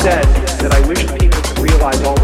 said that I wish people could realize all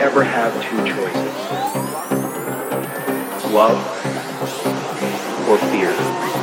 ever have two choices. Love or fear.